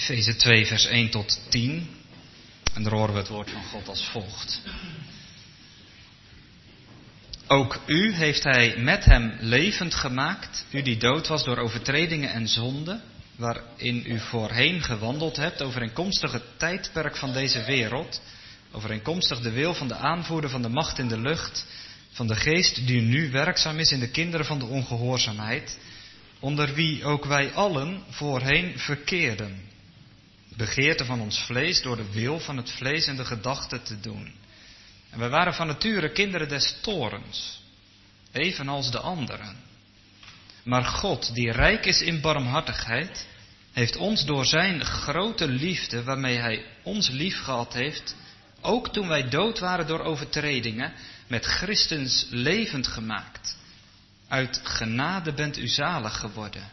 Efeze 2, vers 1 tot 10. En daar horen we het woord van God als volgt. Ook u heeft hij met hem levend gemaakt, u die dood was door overtredingen en zonden, waarin u voorheen gewandeld hebt, overeenkomstig het tijdperk van deze wereld, overeenkomstig de wil van de aanvoerder van de macht in de lucht, van de geest die nu werkzaam is in de kinderen van de ongehoorzaamheid, onder wie ook wij allen voorheen verkeerden. Begeerte van ons vlees door de wil van het vlees en de gedachten te doen. En wij waren van nature kinderen des torens, evenals de anderen. Maar God, die rijk is in barmhartigheid, heeft ons door zijn grote liefde, waarmee hij ons lief gehad heeft, ook toen wij dood waren door overtredingen, met Christus levend gemaakt. Uit genade bent u zalig geworden.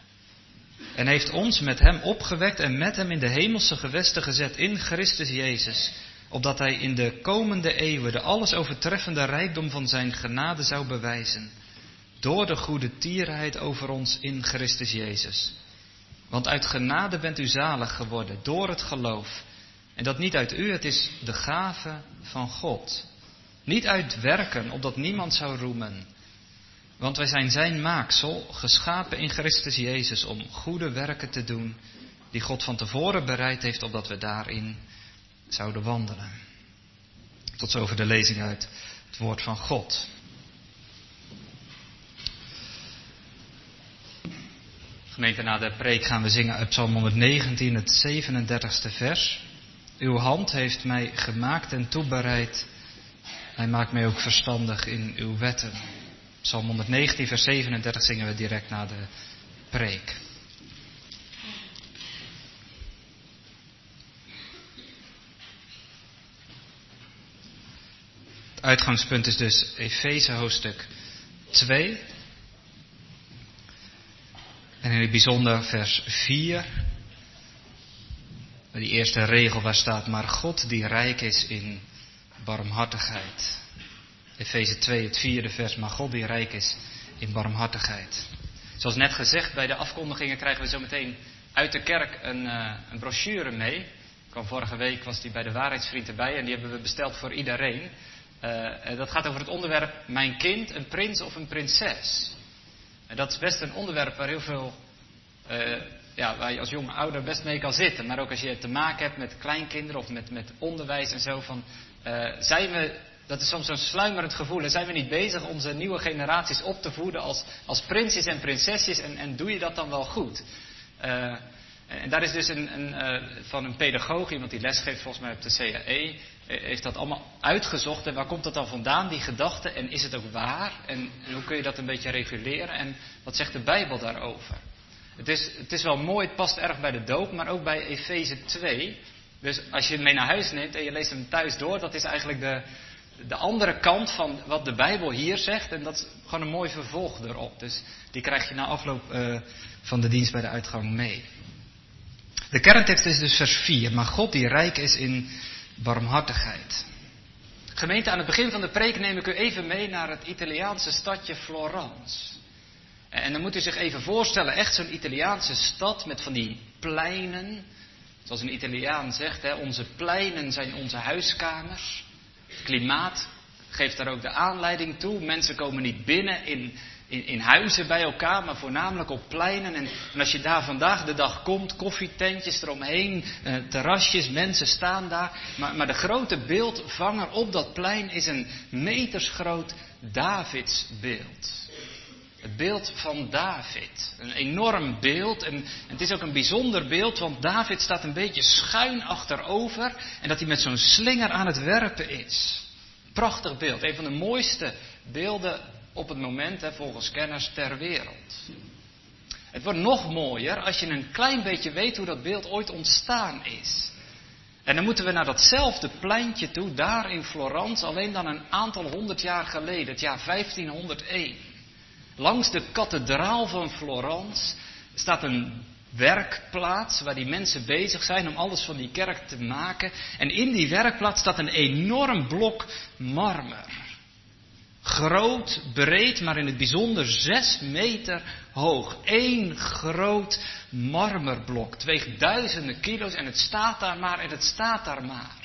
En heeft ons met hem opgewekt en met hem in de hemelse gewesten gezet in Christus Jezus, opdat hij in de komende eeuwen de alles overtreffende rijkdom van zijn genade zou bewijzen, door de goede tierheid over ons in Christus Jezus. Want uit genade bent u zalig geworden, door het geloof. En dat niet uit u, het is de gave van God. Niet uit werken, opdat niemand zou roemen. Want wij zijn zijn maaksel, geschapen in Christus Jezus om goede werken te doen, die God van tevoren bereid heeft, opdat we daarin zouden wandelen. Tot zover de lezing uit het woord van God. Gemeente, na de preek gaan we zingen uit Psalm 119, het 37ste vers. Uw hand heeft mij gemaakt en toebereid. Hij maakt mij ook verstandig in uw wetten. Psalm 119, vers 37 zingen we direct na de preek. Het uitgangspunt is dus Efeze hoofdstuk 2. En in het bijzonder vers 4. Die eerste regel waar staat, maar God die rijk is in barmhartigheid. Efeze 2, het vierde vers, maar God die rijk is in barmhartigheid. Zoals net gezegd, bij de afkondigingen krijgen we zo meteen uit de kerk een, uh, een brochure mee. Kwam vorige week was die bij de Waarheidsvriend erbij en die hebben we besteld voor iedereen. Uh, dat gaat over het onderwerp Mijn kind, een prins of een prinses. En dat is best een onderwerp waar heel veel, ja, waar je als jonge ouder best mee kan zitten. Maar ook als je te maken hebt met kleinkinderen of met, met onderwijs en zo. Van, zijn we dat is soms zo'n sluimerend gevoel. En zijn we niet bezig onze nieuwe generaties op te voeden als, als prinsjes en prinsesjes? En, en doe je dat dan wel goed? Uh, en daar is dus een, een uh, van een pedagoog, iemand die lesgeeft volgens mij op de CAE, heeft dat allemaal uitgezocht. En waar komt dat dan vandaan, die gedachte? En is het ook waar? En, en hoe kun je dat een beetje reguleren? En wat zegt de Bijbel daarover? Het is, het is wel mooi, het past erg bij de doop, maar ook bij Efeze 2. Dus als je hem mee naar huis neemt en je leest hem thuis door, dat is eigenlijk de, de andere kant van wat de Bijbel hier zegt. En dat is gewoon een mooi vervolg erop. Dus die krijg je na afloop uh, van de dienst bij de uitgang mee. De kerntekst is dus vers 4. Maar God die rijk is in barmhartigheid. Gemeente, aan het begin van de preek neem ik u even mee naar het Italiaanse stadje Florence. En dan moet u zich even voorstellen, echt zo'n Italiaanse stad met van die pleinen. Zoals een Italiaan zegt, hè, onze pleinen zijn onze huiskamers. Klimaat geeft daar ook de aanleiding toe. Mensen komen niet binnen in, in, in huizen bij elkaar, maar voornamelijk op pleinen. En, en, als je daar vandaag de dag komt, koffietentjes eromheen, eh, terrasjes, mensen staan daar. Maar, maar de grote beeldvanger op dat plein is een metersgroot Davidsbeeld. Beeld van David. Een enorm beeld. En het is ook een bijzonder beeld, want David staat een beetje schuin achterover. En dat hij met zo'n slinger aan het werpen is. Prachtig beeld. Een van de mooiste beelden op het moment, hè, volgens kenners, ter wereld. Het wordt nog mooier als je een klein beetje weet hoe dat beeld ooit ontstaan is. En dan moeten we naar datzelfde pleintje toe, daar in Florence, alleen dan een aantal honderd jaar geleden, het jaar 1501. Langs de kathedraal van Florence staat een werkplaats waar die mensen bezig zijn om alles van die kerk te maken. En in die werkplaats staat een enorm blok marmer. Groot, breed, maar in het bijzonder zes meter hoog. Eén groot marmerblok. Het weegt duizenden kilo's en het staat daar maar en het staat daar maar.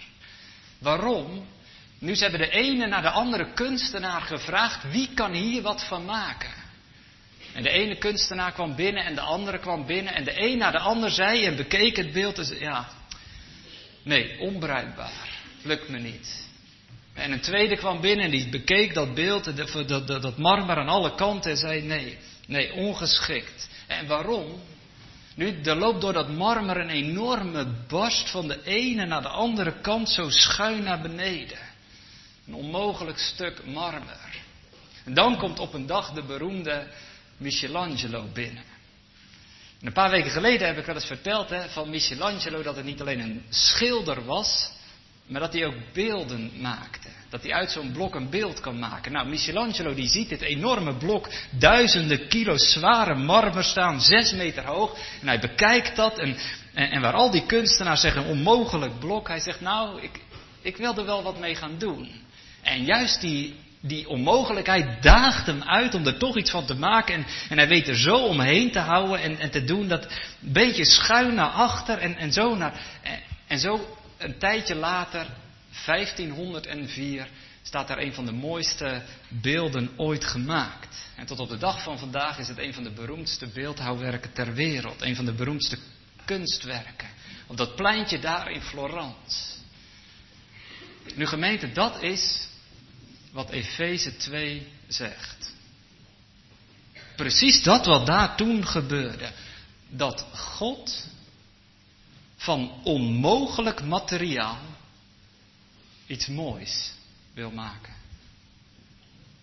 Waarom? Nu ze hebben de ene naar de andere kunstenaar gevraagd, wie kan hier wat van maken? En de ene kunstenaar kwam binnen en de andere kwam binnen en de een naar de ander zei en bekeek het beeld en zei, ja, nee, onbruikbaar, lukt me niet. En een tweede kwam binnen en die bekeek dat beeld, dat, dat, dat marmer aan alle kanten en zei, nee, nee, ongeschikt. En waarom? Nu, er loopt door dat marmer een enorme barst van de ene naar de andere kant zo schuin naar beneden. Een onmogelijk stuk marmer. En dan komt op een dag de beroemde Michelangelo binnen. En een paar weken geleden heb ik wel eens verteld hè, van Michelangelo dat het niet alleen een schilder was, maar dat hij ook beelden maakte. Dat hij uit zo'n blok een beeld kan maken. Nou, Michelangelo die ziet dit enorme blok, duizenden kilo zware marmer staan, zes meter hoog. En hij bekijkt dat en, en, en waar al die kunstenaars zeggen onmogelijk blok, hij zegt nou, ik, ik wil er wel wat mee gaan doen. En juist die, die onmogelijkheid daagt hem uit om er toch iets van te maken. En, en hij weet er zo omheen te houden en, en te doen dat een beetje schuin naar achter en, en zo naar. En, en zo een tijdje later, 1504, staat daar een van de mooiste beelden ooit gemaakt. En tot op de dag van vandaag is het een van de beroemdste beeldhouwwerken ter wereld. Een van de beroemdste kunstwerken. Op dat pleintje daar in Florence. Nu gemeente, dat is wat Efeze 2 zegt. Precies dat wat daar toen gebeurde. Dat God van onmogelijk materiaal iets moois wil maken.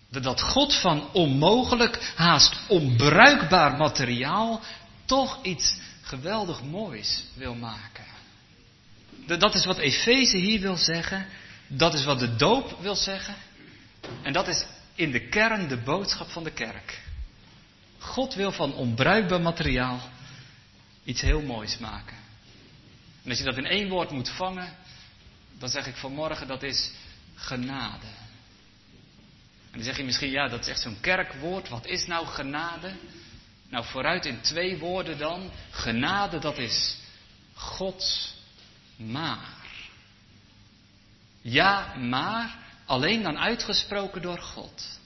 Dat God van onmogelijk, haast onbruikbaar materiaal toch iets geweldig moois wil maken. Dat is wat Efeze hier wil zeggen. Dat is wat de doop wil zeggen. En dat is in de kern de boodschap van de kerk. God wil van onbruikbaar materiaal iets heel moois maken. En als je dat in één woord moet vangen, dan zeg ik vanmorgen dat is genade. En dan zeg je misschien, ja, dat is echt zo'n kerkwoord. Wat is nou genade? Nou, vooruit in twee woorden dan. Genade, dat is Gods maar. Ja, maar alleen dan uitgesproken door God.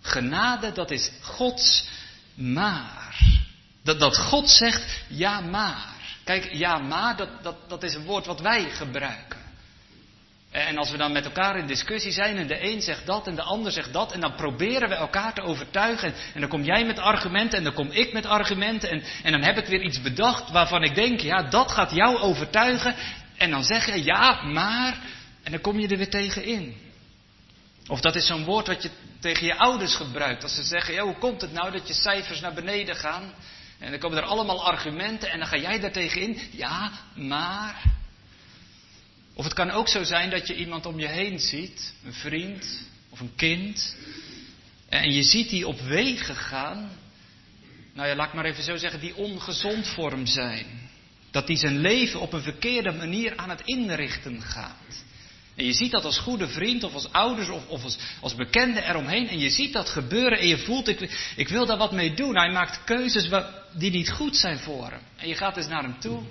Genade, dat is Gods maar. Dat, dat God zegt, ja, maar. Kijk, ja, maar, dat, dat, dat is een woord wat wij gebruiken. En als we dan met elkaar in discussie zijn en de een zegt dat en de ander zegt dat en dan proberen we elkaar te overtuigen en, dan kom jij met argumenten en dan kom ik met argumenten en, en dan heb ik weer iets bedacht waarvan ik denk, ja, dat gaat jou overtuigen en dan zeg je ja, maar en dan kom je er weer tegen in. Of dat is zo'n woord wat je tegen je ouders gebruikt als ze zeggen, ja, hoe komt het nou dat je cijfers naar beneden gaan? En dan komen er allemaal argumenten en dan ga jij daar tegenin. Ja, maar. Of het kan ook zo zijn dat je iemand om je heen ziet, een vriend of een kind. En je ziet die op wegen gaan. Nou ja, laat ik maar even zo zeggen, die ongezond voor hem zijn. Dat die zijn leven op een verkeerde manier aan het inrichten gaat. En je ziet dat als goede vriend of als ouders of, of als, als bekende eromheen. En je ziet dat gebeuren en je voelt, ik, wil daar wat mee doen. Hij maakt keuzes die niet goed zijn voor hem. En je gaat dus naar hem toe.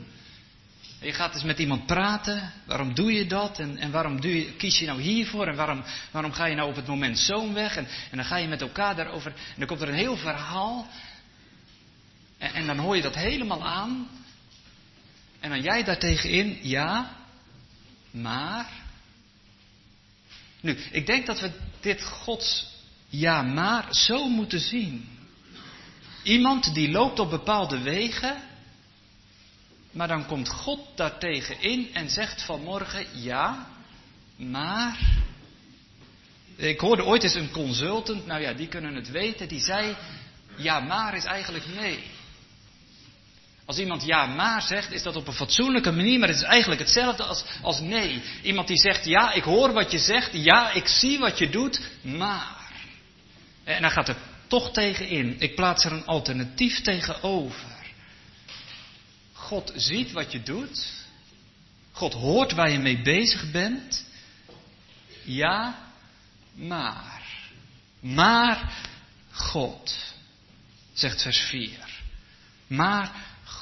En je gaat dus met iemand praten. Waarom doe je dat? En, en waarom doe je, kies je nou hiervoor? En waarom, waarom ga je nou op het moment zo'n weg? En, en dan ga je met elkaar daarover. En dan komt er een heel verhaal. En, en dan hoor je dat helemaal aan. En dan jij daartegen in, ja, maar. Nu, ik denk dat we dit Gods ja maar zo moeten zien. Iemand die loopt op bepaalde wegen, maar dan komt God daartegen in en zegt vanmorgen ja, maar. Ik hoorde ooit eens een consultant, nou ja, die kunnen het weten, die zei ja maar is eigenlijk nee. Als iemand ja maar zegt, is dat op een fatsoenlijke manier, maar het is eigenlijk hetzelfde als, als nee. Iemand die zegt ja, ik hoor wat je zegt, ja, ik zie wat je doet, maar. En dan gaat er toch tegen in. Ik plaats er een alternatief tegenover. God ziet wat je doet. God hoort waar je mee bezig bent. Ja, maar. Maar God, zegt vers 4. Maar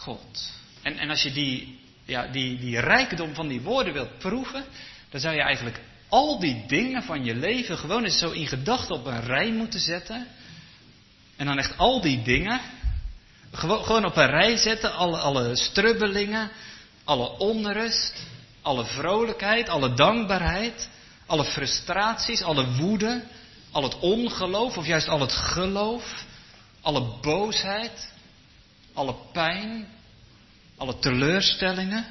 God. En, en als je die, ja, die, die rijkdom van die woorden wilt proeven, dan zou je eigenlijk al die dingen van je leven gewoon eens zo in gedachten op een rij moeten zetten. En dan echt al die dingen gewoon, gewoon op een rij zetten. Alle, alle strubbelingen, alle onrust, alle vrolijkheid, alle dankbaarheid, alle frustraties, alle woede, al het ongeloof of juist al het geloof, alle boosheid, alle pijn, alle teleurstellingen,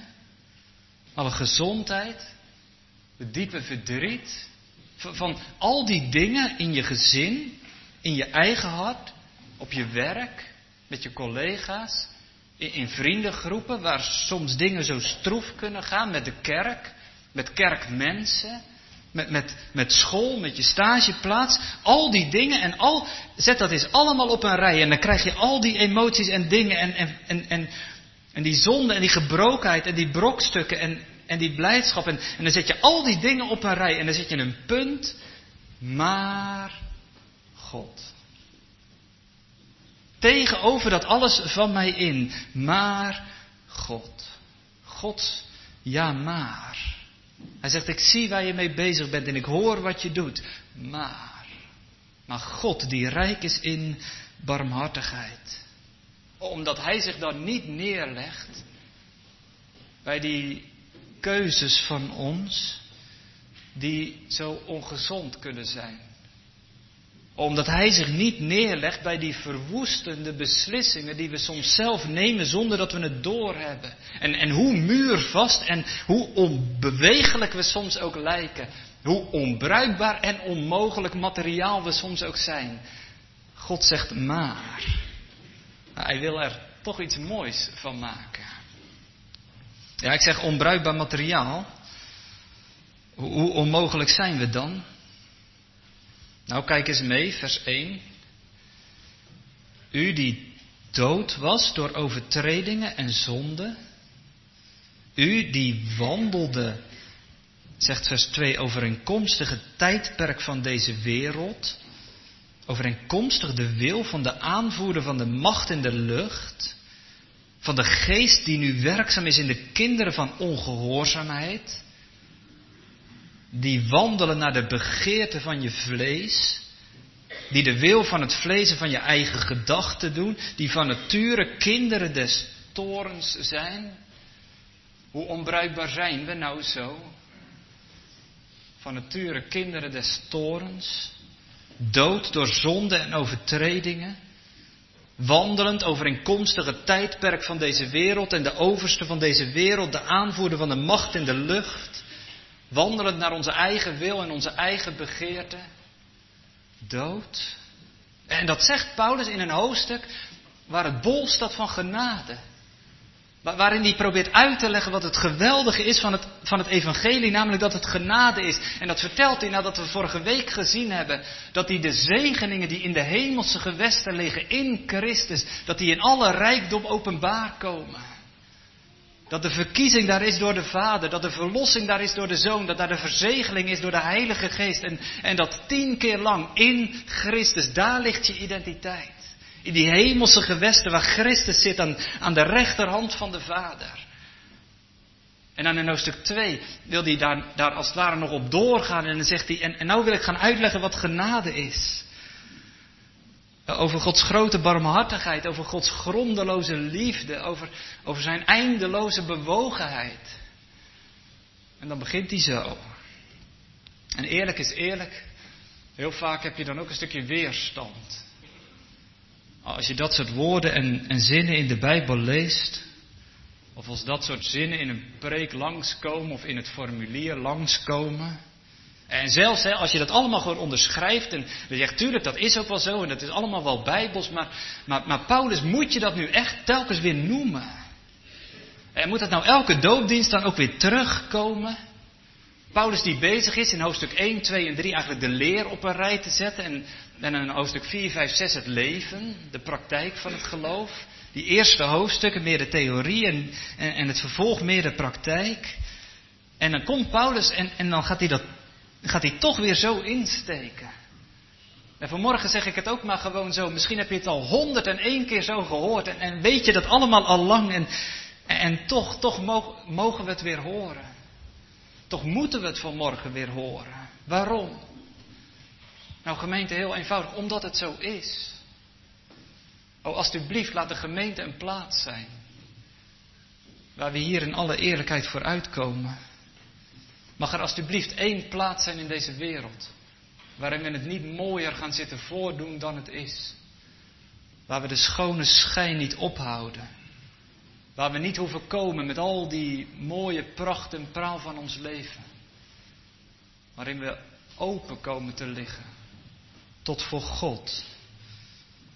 alle gezondheid, het diepe verdriet, van, al die dingen in je gezin, in je eigen hart, op je werk, met je collega's, in vriendengroepen waar soms dingen zo stroef kunnen gaan, met de kerk, met kerkmensen, met, met, met school, met je stageplaats, al die dingen en al, zet dat eens allemaal op een rij en dan krijg je al die emoties en dingen en, en, en, en, die zonde en die gebrokenheid en die brokstukken en, en die blijdschap en, en dan zet je al die dingen op een rij en dan zet je een punt, maar God. Tegenover dat alles van mij in, maar God. God, ja maar. Hij zegt, ik zie waar je mee bezig bent en ik hoor wat je doet. Maar, maar God die rijk is in barmhartigheid. Omdat hij zich dan niet neerlegt bij die keuzes van ons die zo ongezond kunnen zijn omdat hij zich niet neerlegt bij die verwoestende beslissingen die we soms zelf nemen zonder dat we het doorhebben. En, en hoe muurvast en hoe onbewegelijk we soms ook lijken. Hoe onbruikbaar en onmogelijk materiaal we soms ook zijn. God zegt maar. Hij wil er toch iets moois van maken. Ja, ik zeg onbruikbaar materiaal. Hoe onmogelijk zijn we dan? Nou, kijk eens mee, vers 1. U die dood was door overtredingen en zonden. U die wandelde, zegt vers 2, overeenkomstig het tijdperk van deze wereld. Overeenkomstig de wil van de aanvoerder van de macht in de lucht. Van de geest die nu werkzaam is in de kinderen van ongehoorzaamheid die wandelen naar de begeerte van je vlees, die de wil van het vlees van je eigen gedachten doen, die van nature kinderen des torens zijn. Hoe onbruikbaar zijn we nou zo? Van nature kinderen des torens, dood door zonde en overtredingen, wandelend overeenkomstig het tijdperk van deze wereld en de overste van deze wereld, de aanvoerder van de macht in de lucht, Wandelend naar onze eigen wil en onze eigen begeerte. Dood. En dat zegt Paulus in een hoofdstuk waar het bol staat van genade. Waarin hij probeert uit te leggen wat het geweldige is van het, van het evangelie, namelijk dat het genade is. En dat vertelt hij nadat we vorige week gezien hebben, dat hij de zegeningen die in de hemelse gewesten liggen in Christus, dat die in alle rijkdom openbaar komen. Dat de verkiezing daar is door de Vader, dat de verlossing daar is door de Zoon, dat daar de verzegeling is door de Heilige Geest. En, en dat tien keer lang in Christus, daar ligt je identiteit. In die hemelse gewesten waar Christus zit aan, aan de rechterhand van de Vader. En dan in hoofdstuk 2 wil hij daar, daar als het ware nog op doorgaan. En dan zegt hij, en, en nou wil ik gaan uitleggen wat genade is. Over Gods grote barmhartigheid, over Gods grondeloze liefde, over, over zijn eindeloze bewogenheid. En dan begint hij zo. En eerlijk is eerlijk, heel vaak heb je dan ook een stukje weerstand. Als je dat soort woorden en, en zinnen in de Bijbel leest, of als dat soort zinnen in een preek langskomen of in het formulier langskomen, en zelfs hè, als je dat allemaal gewoon onderschrijft en je zegt, tuurlijk, dat is ook wel zo en dat is allemaal wel bijbels, maar, maar, maar Paulus, moet je dat nu echt telkens weer noemen? En moet dat nou elke doopdienst dan ook weer terugkomen? Paulus die bezig is in hoofdstuk 1, 2 en 3 eigenlijk de leer op een rij te zetten en, en in hoofdstuk 4, 5, 6 het leven, de praktijk van het geloof. Die eerste hoofdstukken meer de theorie en, en, en het vervolg meer de praktijk. En dan komt Paulus en, en dan gaat hij dat gaat hij toch weer zo insteken. En vanmorgen zeg ik het ook maar gewoon zo. Misschien heb je het al honderd en één keer zo gehoord. En, en weet je dat allemaal al lang. En, en toch, toch mogen, mogen we het weer horen. Toch moeten we het vanmorgen weer horen. Waarom? Nou gemeente, heel eenvoudig. Omdat het zo is. Oh, alstublieft, laat de gemeente een plaats zijn. Waar we hier in alle eerlijkheid voor uitkomen. Mag er alstublieft één plaats zijn in deze wereld. Waarin we het niet mooier gaan zitten voordoen dan het is. Waar we de schone schijn niet ophouden. Waar we niet hoeven komen met al die mooie pracht en praal van ons leven. Waarin we open komen te liggen. Tot voor God.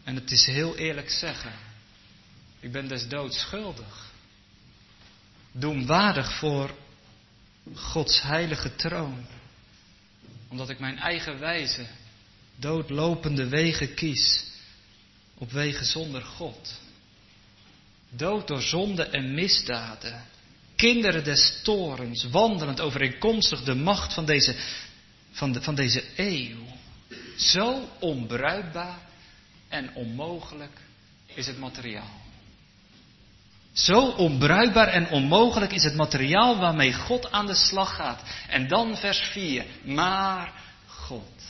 En het is heel eerlijk zeggen. Ik ben des doods schuldig. Doemwaardig voor Gods heilige troon. Omdat ik mijn eigen wijze, doodlopende wegen kies. Op wegen zonder God. Dood door zonde en misdaden. Kinderen des torens, wandelend overeenkomstig de macht van deze, van, de, van deze eeuw. Zo onbruikbaar en onmogelijk is het materiaal. Zo onbruikbaar en onmogelijk is het materiaal waarmee God aan de slag gaat. En dan vers 4. Maar God.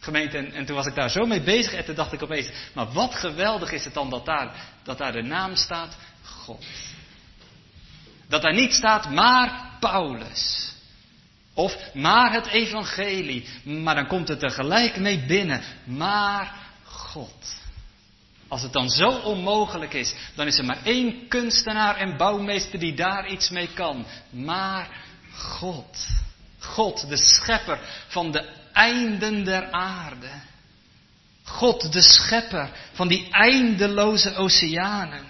Gemeente, en, en, toen was ik daar zo mee bezig en toen dacht ik opeens, maar wat geweldig is het dan dat daar, dat daar de naam staat God. Dat daar niet staat maar Paulus. Of maar het evangelie. Maar dan komt het tegelijk mee binnen. Maar God. Als het dan zo onmogelijk is, dan is er maar één kunstenaar en bouwmeester die daar iets mee kan. Maar God. God, de schepper van de einden der aarde. God, de schepper van die eindeloze oceanen.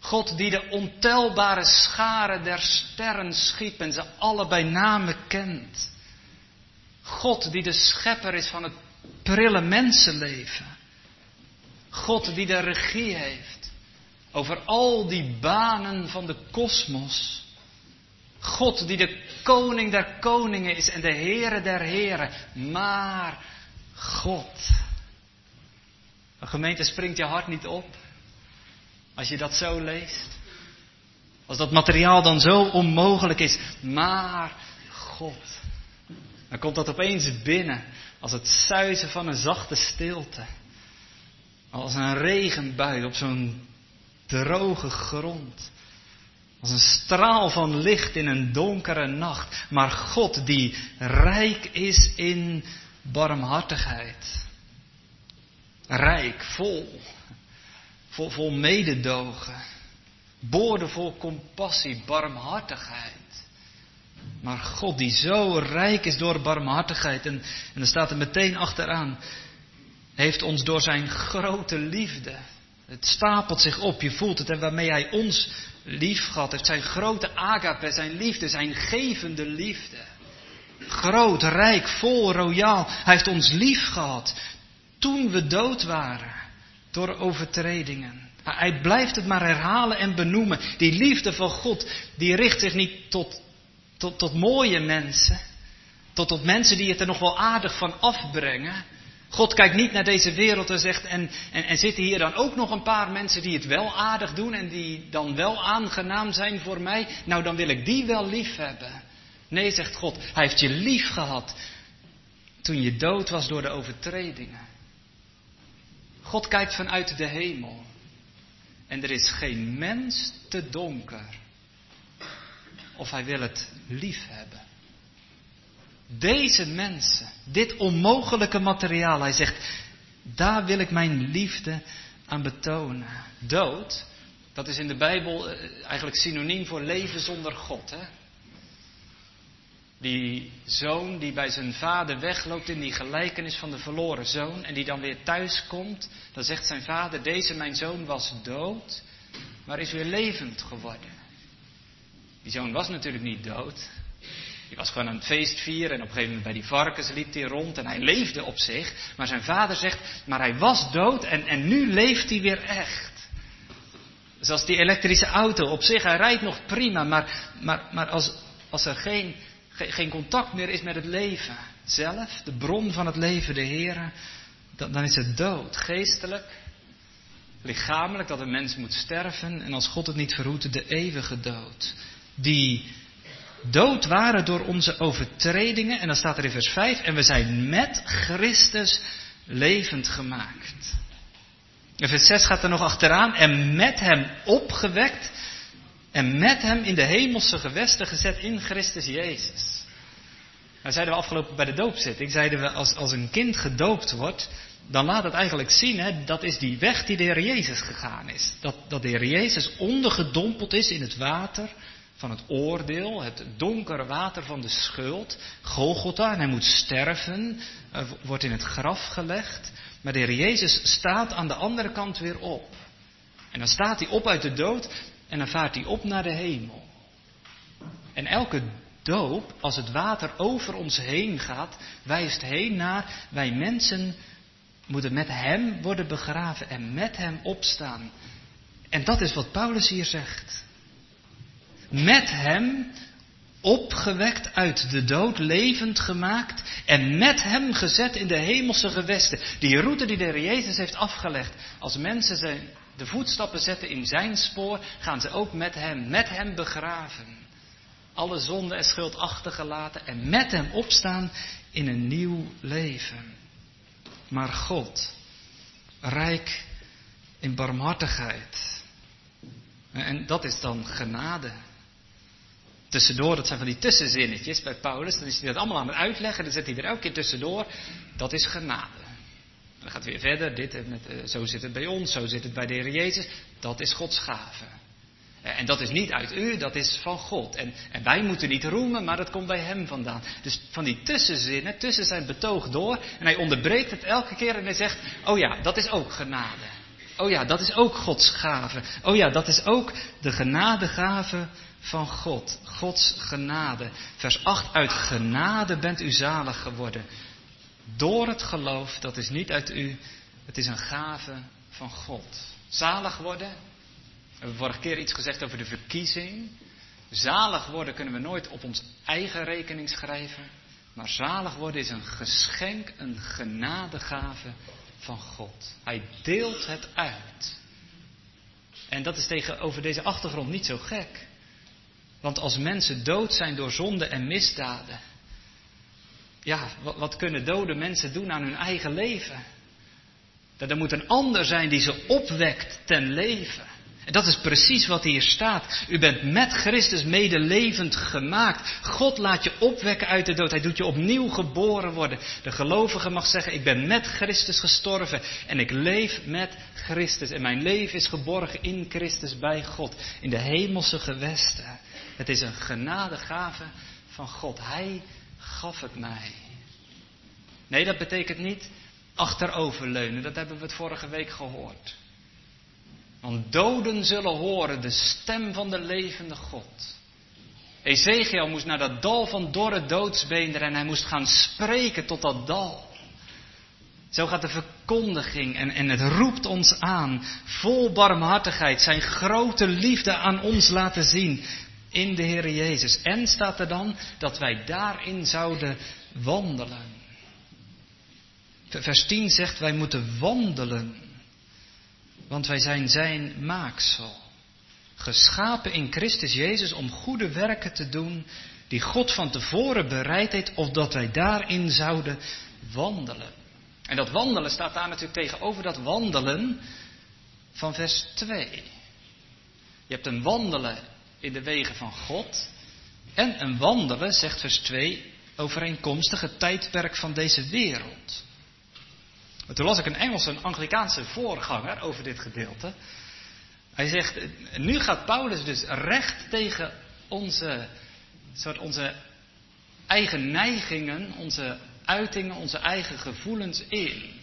God die de ontelbare scharen der sterren schiep en ze alle bij name kent. God die de schepper is van het prille mensenleven. God die de regie heeft over al die banen van de kosmos. God die de koning der koningen is en de Heere der heren. Maar God. Een gemeente springt je hart niet op als je dat zo leest. Als dat materiaal dan zo onmogelijk is. Maar God. Dan komt dat opeens binnen als het suizen van een zachte stilte. Als een regenbui op zo'n droge grond. Als een straal van licht in een donkere nacht. Maar God die rijk is in barmhartigheid. Rijk, vol. Vol, vol mededogen. Boordevol compassie, barmhartigheid. Maar God die zo rijk is door barmhartigheid. En, en er staat er meteen achteraan heeft ons door zijn grote liefde. Het stapelt zich op, je voelt het, en waarmee hij ons lief gehad heeft. Zijn grote agape, zijn liefde, zijn gevende liefde. Groot, rijk, vol, royaal. Hij heeft ons lief gehad toen we dood waren door overtredingen. Hij blijft het maar herhalen en benoemen. Die liefde van God, die richt zich niet tot, tot, tot mooie mensen. Tot, tot mensen die het er nog wel aardig van afbrengen. God kijkt niet naar deze wereld en zegt, en, en, en zitten hier dan ook nog een paar mensen die het wel aardig doen en die dan wel aangenaam zijn voor mij? Nou, dan wil ik die wel lief hebben. Nee, zegt God, hij heeft je lief gehad toen je dood was door de overtredingen. God kijkt vanuit de hemel. En er is geen mens te donker. Of hij wil het lief hebben. Deze mensen, dit onmogelijke materiaal, hij zegt, daar wil ik mijn liefde aan betonen. Dood, dat is in de Bijbel eh, eigenlijk synoniem voor leven zonder God. Hè? Die zoon die bij zijn vader wegloopt in die gelijkenis van de verloren zoon en die dan weer thuis komt, dan zegt zijn vader, deze mijn zoon was dood, maar is weer levend geworden. Die zoon was natuurlijk niet dood, die was gewoon aan het feest vieren en op een gegeven moment bij die varkens liep hij rond en hij leefde op zich. Maar zijn vader zegt, maar hij was dood en, en nu leeft hij weer echt. Zoals die elektrische auto op zich, hij rijdt nog prima, maar, maar, maar als, als er geen, geen, contact meer is met het leven, zelf, de bron van het leven, de Heer, dan, dan is het dood. Geestelijk, lichamelijk, dat een mens moet sterven. En als God het niet verhoedt, de eeuwige dood. Die dood waren door onze overtredingen. En dan staat er in vers 5, en we zijn met Christus levend gemaakt. En vers 6 gaat er nog achteraan, en met hem opgewekt en met hem in de hemelse gewesten gezet in Christus Jezus. Nou zeiden we afgelopen bij de doopzitting, zeiden we als, als een kind gedoopt wordt, dan laat het eigenlijk zien, hè, dat is die weg die de Heer Jezus gegaan is. Dat, dat de Heer Jezus ondergedompeld is in het water van het oordeel, het donkere water van de schuld, Golgotha, en hij moet sterven, wordt in het graf gelegd. Maar de Heer Jezus staat aan de andere kant weer op. En dan staat hij op uit de dood en dan vaart hij op naar de hemel. En elke doop, als het water over ons heen gaat, wijst heen naar wij mensen moeten met Hem worden begraven en met Hem opstaan. En dat is wat Paulus hier zegt. Met Hem opgewekt uit de dood, levend gemaakt en met Hem gezet in de hemelse gewesten. Die route die de Heer Jezus heeft afgelegd. Als mensen zijn de voetstappen zetten in zijn spoor, gaan ze ook met hem, met hem begraven. Alle zonde en schuld achtergelaten en met hem opstaan in een nieuw leven. Maar God, rijk in barmhartigheid. En dat is dan genade. Tussendoor, dat zijn van die tussenzinnetjes bij Paulus. Dan is hij dat allemaal aan het uitleggen. Dan zet hij er elke keer tussendoor. Dat is genade. Dan gaat het weer verder. Dit, met, uh, zo zit het bij ons, zo zit het bij de Heer Jezus. Dat is Gods gave. Uh, en dat is niet uit u, dat is van God. En, en, wij moeten niet roemen, maar dat komt bij Hem vandaan. Dus van die tussenzinnen, tussen zijn betoog door. En hij onderbreekt het elke keer en hij zegt: Oh ja, dat is ook genade. Oh ja, dat is ook Gods gave. Oh ja, dat is ook de genadegave van God. Gods genade. Vers 8: Uit genade bent u zalig geworden door het geloof, dat is niet uit u, het is een gave van God. Zalig worden, we hebben vorige keer iets gezegd over de verkiezing. Zalig worden kunnen we nooit op ons eigen rekening schrijven. Maar zalig worden is een geschenk, een genadegave van God. Hij deelt het uit. En dat is tegenover deze achtergrond niet zo gek. Want als mensen dood zijn door zonde en misdaden, ja, wat, wat, kunnen dode mensen doen aan hun eigen leven? Dat er moet een ander zijn die ze opwekt ten leven. En dat is precies wat hier staat. U bent met Christus medelevend gemaakt. God laat je opwekken uit de dood. Hij doet je opnieuw geboren worden. De gelovige mag zeggen, ik ben met Christus gestorven en ik leef met Christus. En mijn leven is geborgen in Christus bij God, in de hemelse gewesten. Het is een genadegave van God. Hij gaf het mij. Nee, dat betekent niet achteroverleunen. Dat hebben we het vorige week gehoord. Want doden zullen horen de stem van de levende God. Ezekiel moest naar dat dal van dorre doodsbeenderen en hij moest gaan spreken tot dat dal. Zo gaat de verkondiging en, en het roept ons aan, vol barmhartigheid, zijn grote liefde aan ons laten zien in de Heer Jezus. En staat er dan dat wij daarin zouden wandelen. Vers 10 zegt wij moeten wandelen, want wij zijn zijn maaksel. Geschapen in Christus Jezus om goede werken te doen die God van tevoren bereid heeft, opdat wij daarin zouden wandelen. En dat wandelen staat daar natuurlijk tegenover dat wandelen van vers 2. Je hebt een wandelen in de wegen van God en een wandelen, zegt vers 2, overeenkomstig het tijdperk van deze wereld. toen las ik een Engelse, een Anglikaanse voorganger over dit gedeelte. Hij zegt, nu gaat Paulus dus recht tegen onze, soort onze eigen neigingen, onze uitingen, onze eigen gevoelens in.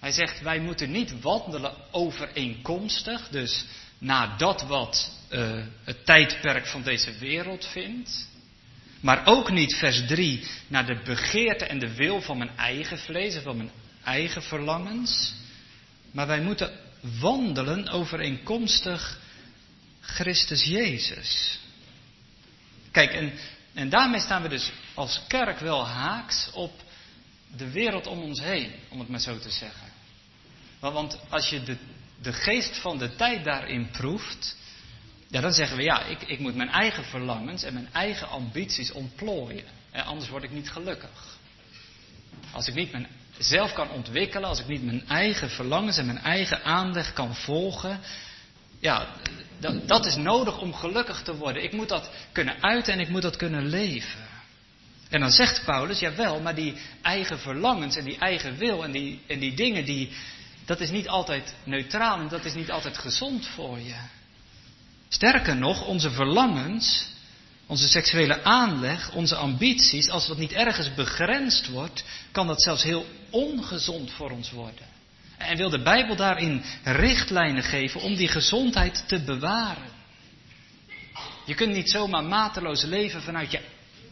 Hij zegt, wij moeten niet wandelen overeenkomstig, dus naar dat wat uh, het tijdperk van deze wereld vindt. Maar ook niet, vers 3, naar de begeerte en de wil van mijn eigen vlees en van mijn eigen verlangens. Maar wij moeten wandelen overeenkomstig Christus Jezus. Kijk, en, en daarmee staan we dus als kerk wel haaks op de wereld om ons heen, om het maar zo te zeggen. Want als je de, de geest van de tijd daarin proeft, ja, dan zeggen we ja, ik, ik moet mijn eigen verlangens en mijn eigen ambities ontplooien. En anders word ik niet gelukkig. Als ik niet mezelf kan ontwikkelen, als ik niet mijn eigen verlangens en mijn eigen aandacht kan volgen, ja, dat, dat is nodig om gelukkig te worden. Ik moet dat kunnen uiten en ik moet dat kunnen leven. En dan zegt Paulus, jawel, maar die eigen verlangens en die eigen wil en die, en die dingen, die, dat is niet altijd neutraal en dat is niet altijd gezond voor je. Sterker nog, onze verlangens, onze seksuele aanleg, onze ambities, als dat niet ergens begrensd wordt, kan dat zelfs heel ongezond voor ons worden. En wil de Bijbel daarin richtlijnen geven om die gezondheid te bewaren. Je kunt niet zomaar mateloos leven vanuit je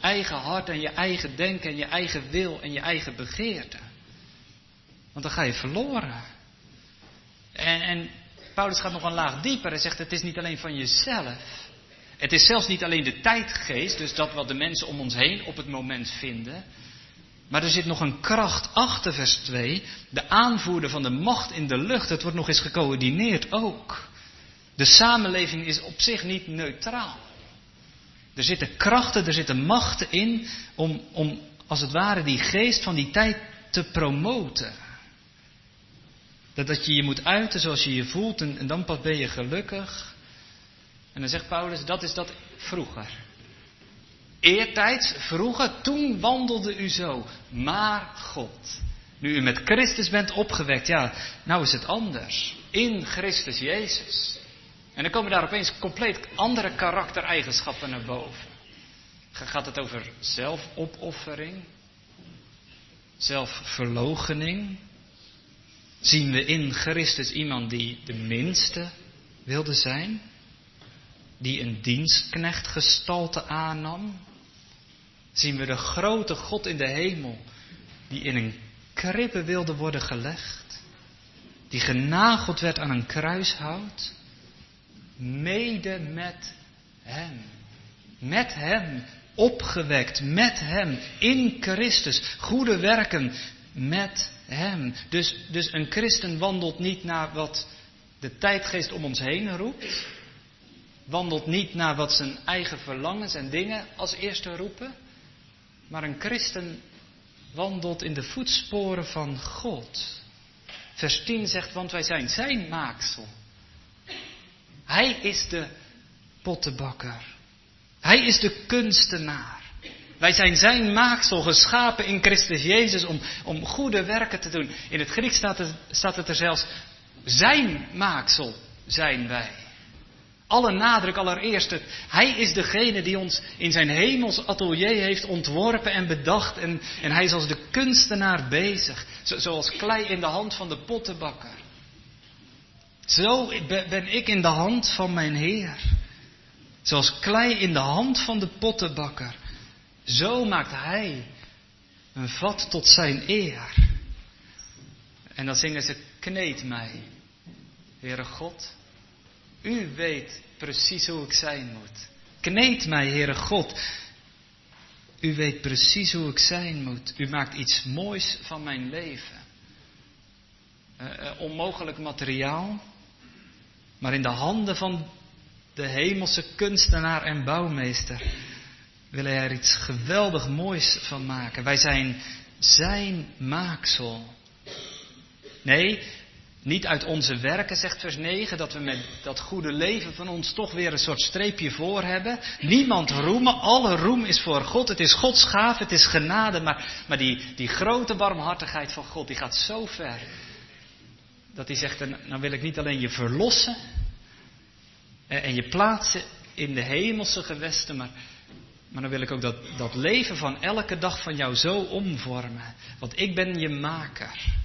eigen hart en je eigen denken en je eigen wil en je eigen begeerte. Want dan ga je verloren. En, en Paulus gaat nog een laag dieper. Hij zegt: Het is niet alleen van jezelf. Het is zelfs niet alleen de tijdgeest, dus dat wat de mensen om ons heen op het moment vinden. Maar er zit nog een kracht achter vers 2. De aanvoerder van de macht in de lucht. Het wordt nog eens gecoördineerd ook. De samenleving is op zich niet neutraal. Er zitten krachten, er zitten machten in om, om als het ware die geest van die tijd te promoten. Dat, dat je je moet uiten zoals je je voelt en, en dan pas ben je gelukkig. En dan zegt Paulus, dat is dat vroeger. Eertijds, vroeger, toen wandelde u zo. Maar God, nu u met Christus bent opgewekt, ja, nou is het anders. In Christus Jezus. En dan komen daar opeens compleet andere karaktereigenschappen naar boven. Gaat het over zelfopoffering? Zelfverloochening? Zien we in Christus iemand die de minste wilde zijn? Die een dienstknechtgestalte aannam? Zien we de grote God in de hemel die in een kribbe wilde worden gelegd? Die genageld werd aan een kruishout? Mede met Hem. Met Hem opgewekt, met Hem, in Christus, goede werken met Hem. Dus, dus een christen wandelt niet naar wat de tijdgeest om ons heen roept, wandelt niet naar wat zijn eigen verlangens en dingen als eerste roepen, maar een christen wandelt in de voetsporen van God. Vers 10 zegt, want wij zijn zijn maaksel. Hij is de pottenbakker. Hij is de kunstenaar. Wij zijn zijn maaksel geschapen in Christus Jezus om, om goede werken te doen. In het Grieks staat het, staat er zelfs, zijn maaksel zijn wij. Alle nadruk allereerst, hij is degene die ons in zijn hemels atelier heeft ontworpen en bedacht. En, en hij is als de kunstenaar bezig. zoals klei in de hand van de pottenbakker. Zo ben ik in de hand van mijn Heer. Zoals klei in de hand van de pottenbakker. Zo maakt Hij een vat tot zijn eer. En dan zingen ze, kneed mij, Heere God. U weet precies hoe ik zijn moet. Kneed mij, Heere God. U weet precies hoe ik zijn moet. U maakt iets moois van mijn leven. Uh, onmogelijk materiaal. Maar in de handen van de hemelse kunstenaar en bouwmeester wil hij er iets geweldig moois van maken. Wij zijn zijn maaksel. Nee, niet uit onze werken, zegt vers 9, dat we met dat goede leven van ons toch weer een soort streepje voor hebben. Niemand roemen, alle roem is voor God. Het is Gods gaaf, het is genade, maar, maar die, die grote barmhartigheid van God, die gaat zo ver. Dat hij zegt, nou wil ik niet alleen je verlossen en je plaatsen in de hemelse gewesten, maar, maar dan wil ik ook dat, dat leven van elke dag van jou zo omvormen. Want ik ben je maker.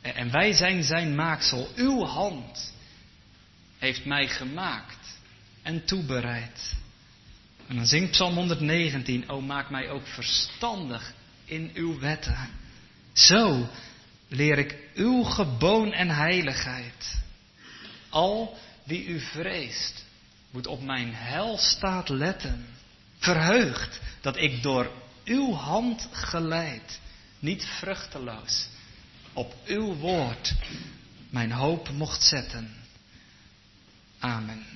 En wij zijn zijn maaksel. Uw hand heeft mij gemaakt en toebereid. En dan zingt Psalm 119, O maak mij ook verstandig in uw wetten. Zo leer ik uw geboon en heiligheid. Al wie u vreest, moet op mijn heilstaat letten. Verheugd dat ik door uw hand geleid, niet vruchteloos, op uw woord mijn hoop mocht zetten. Amen.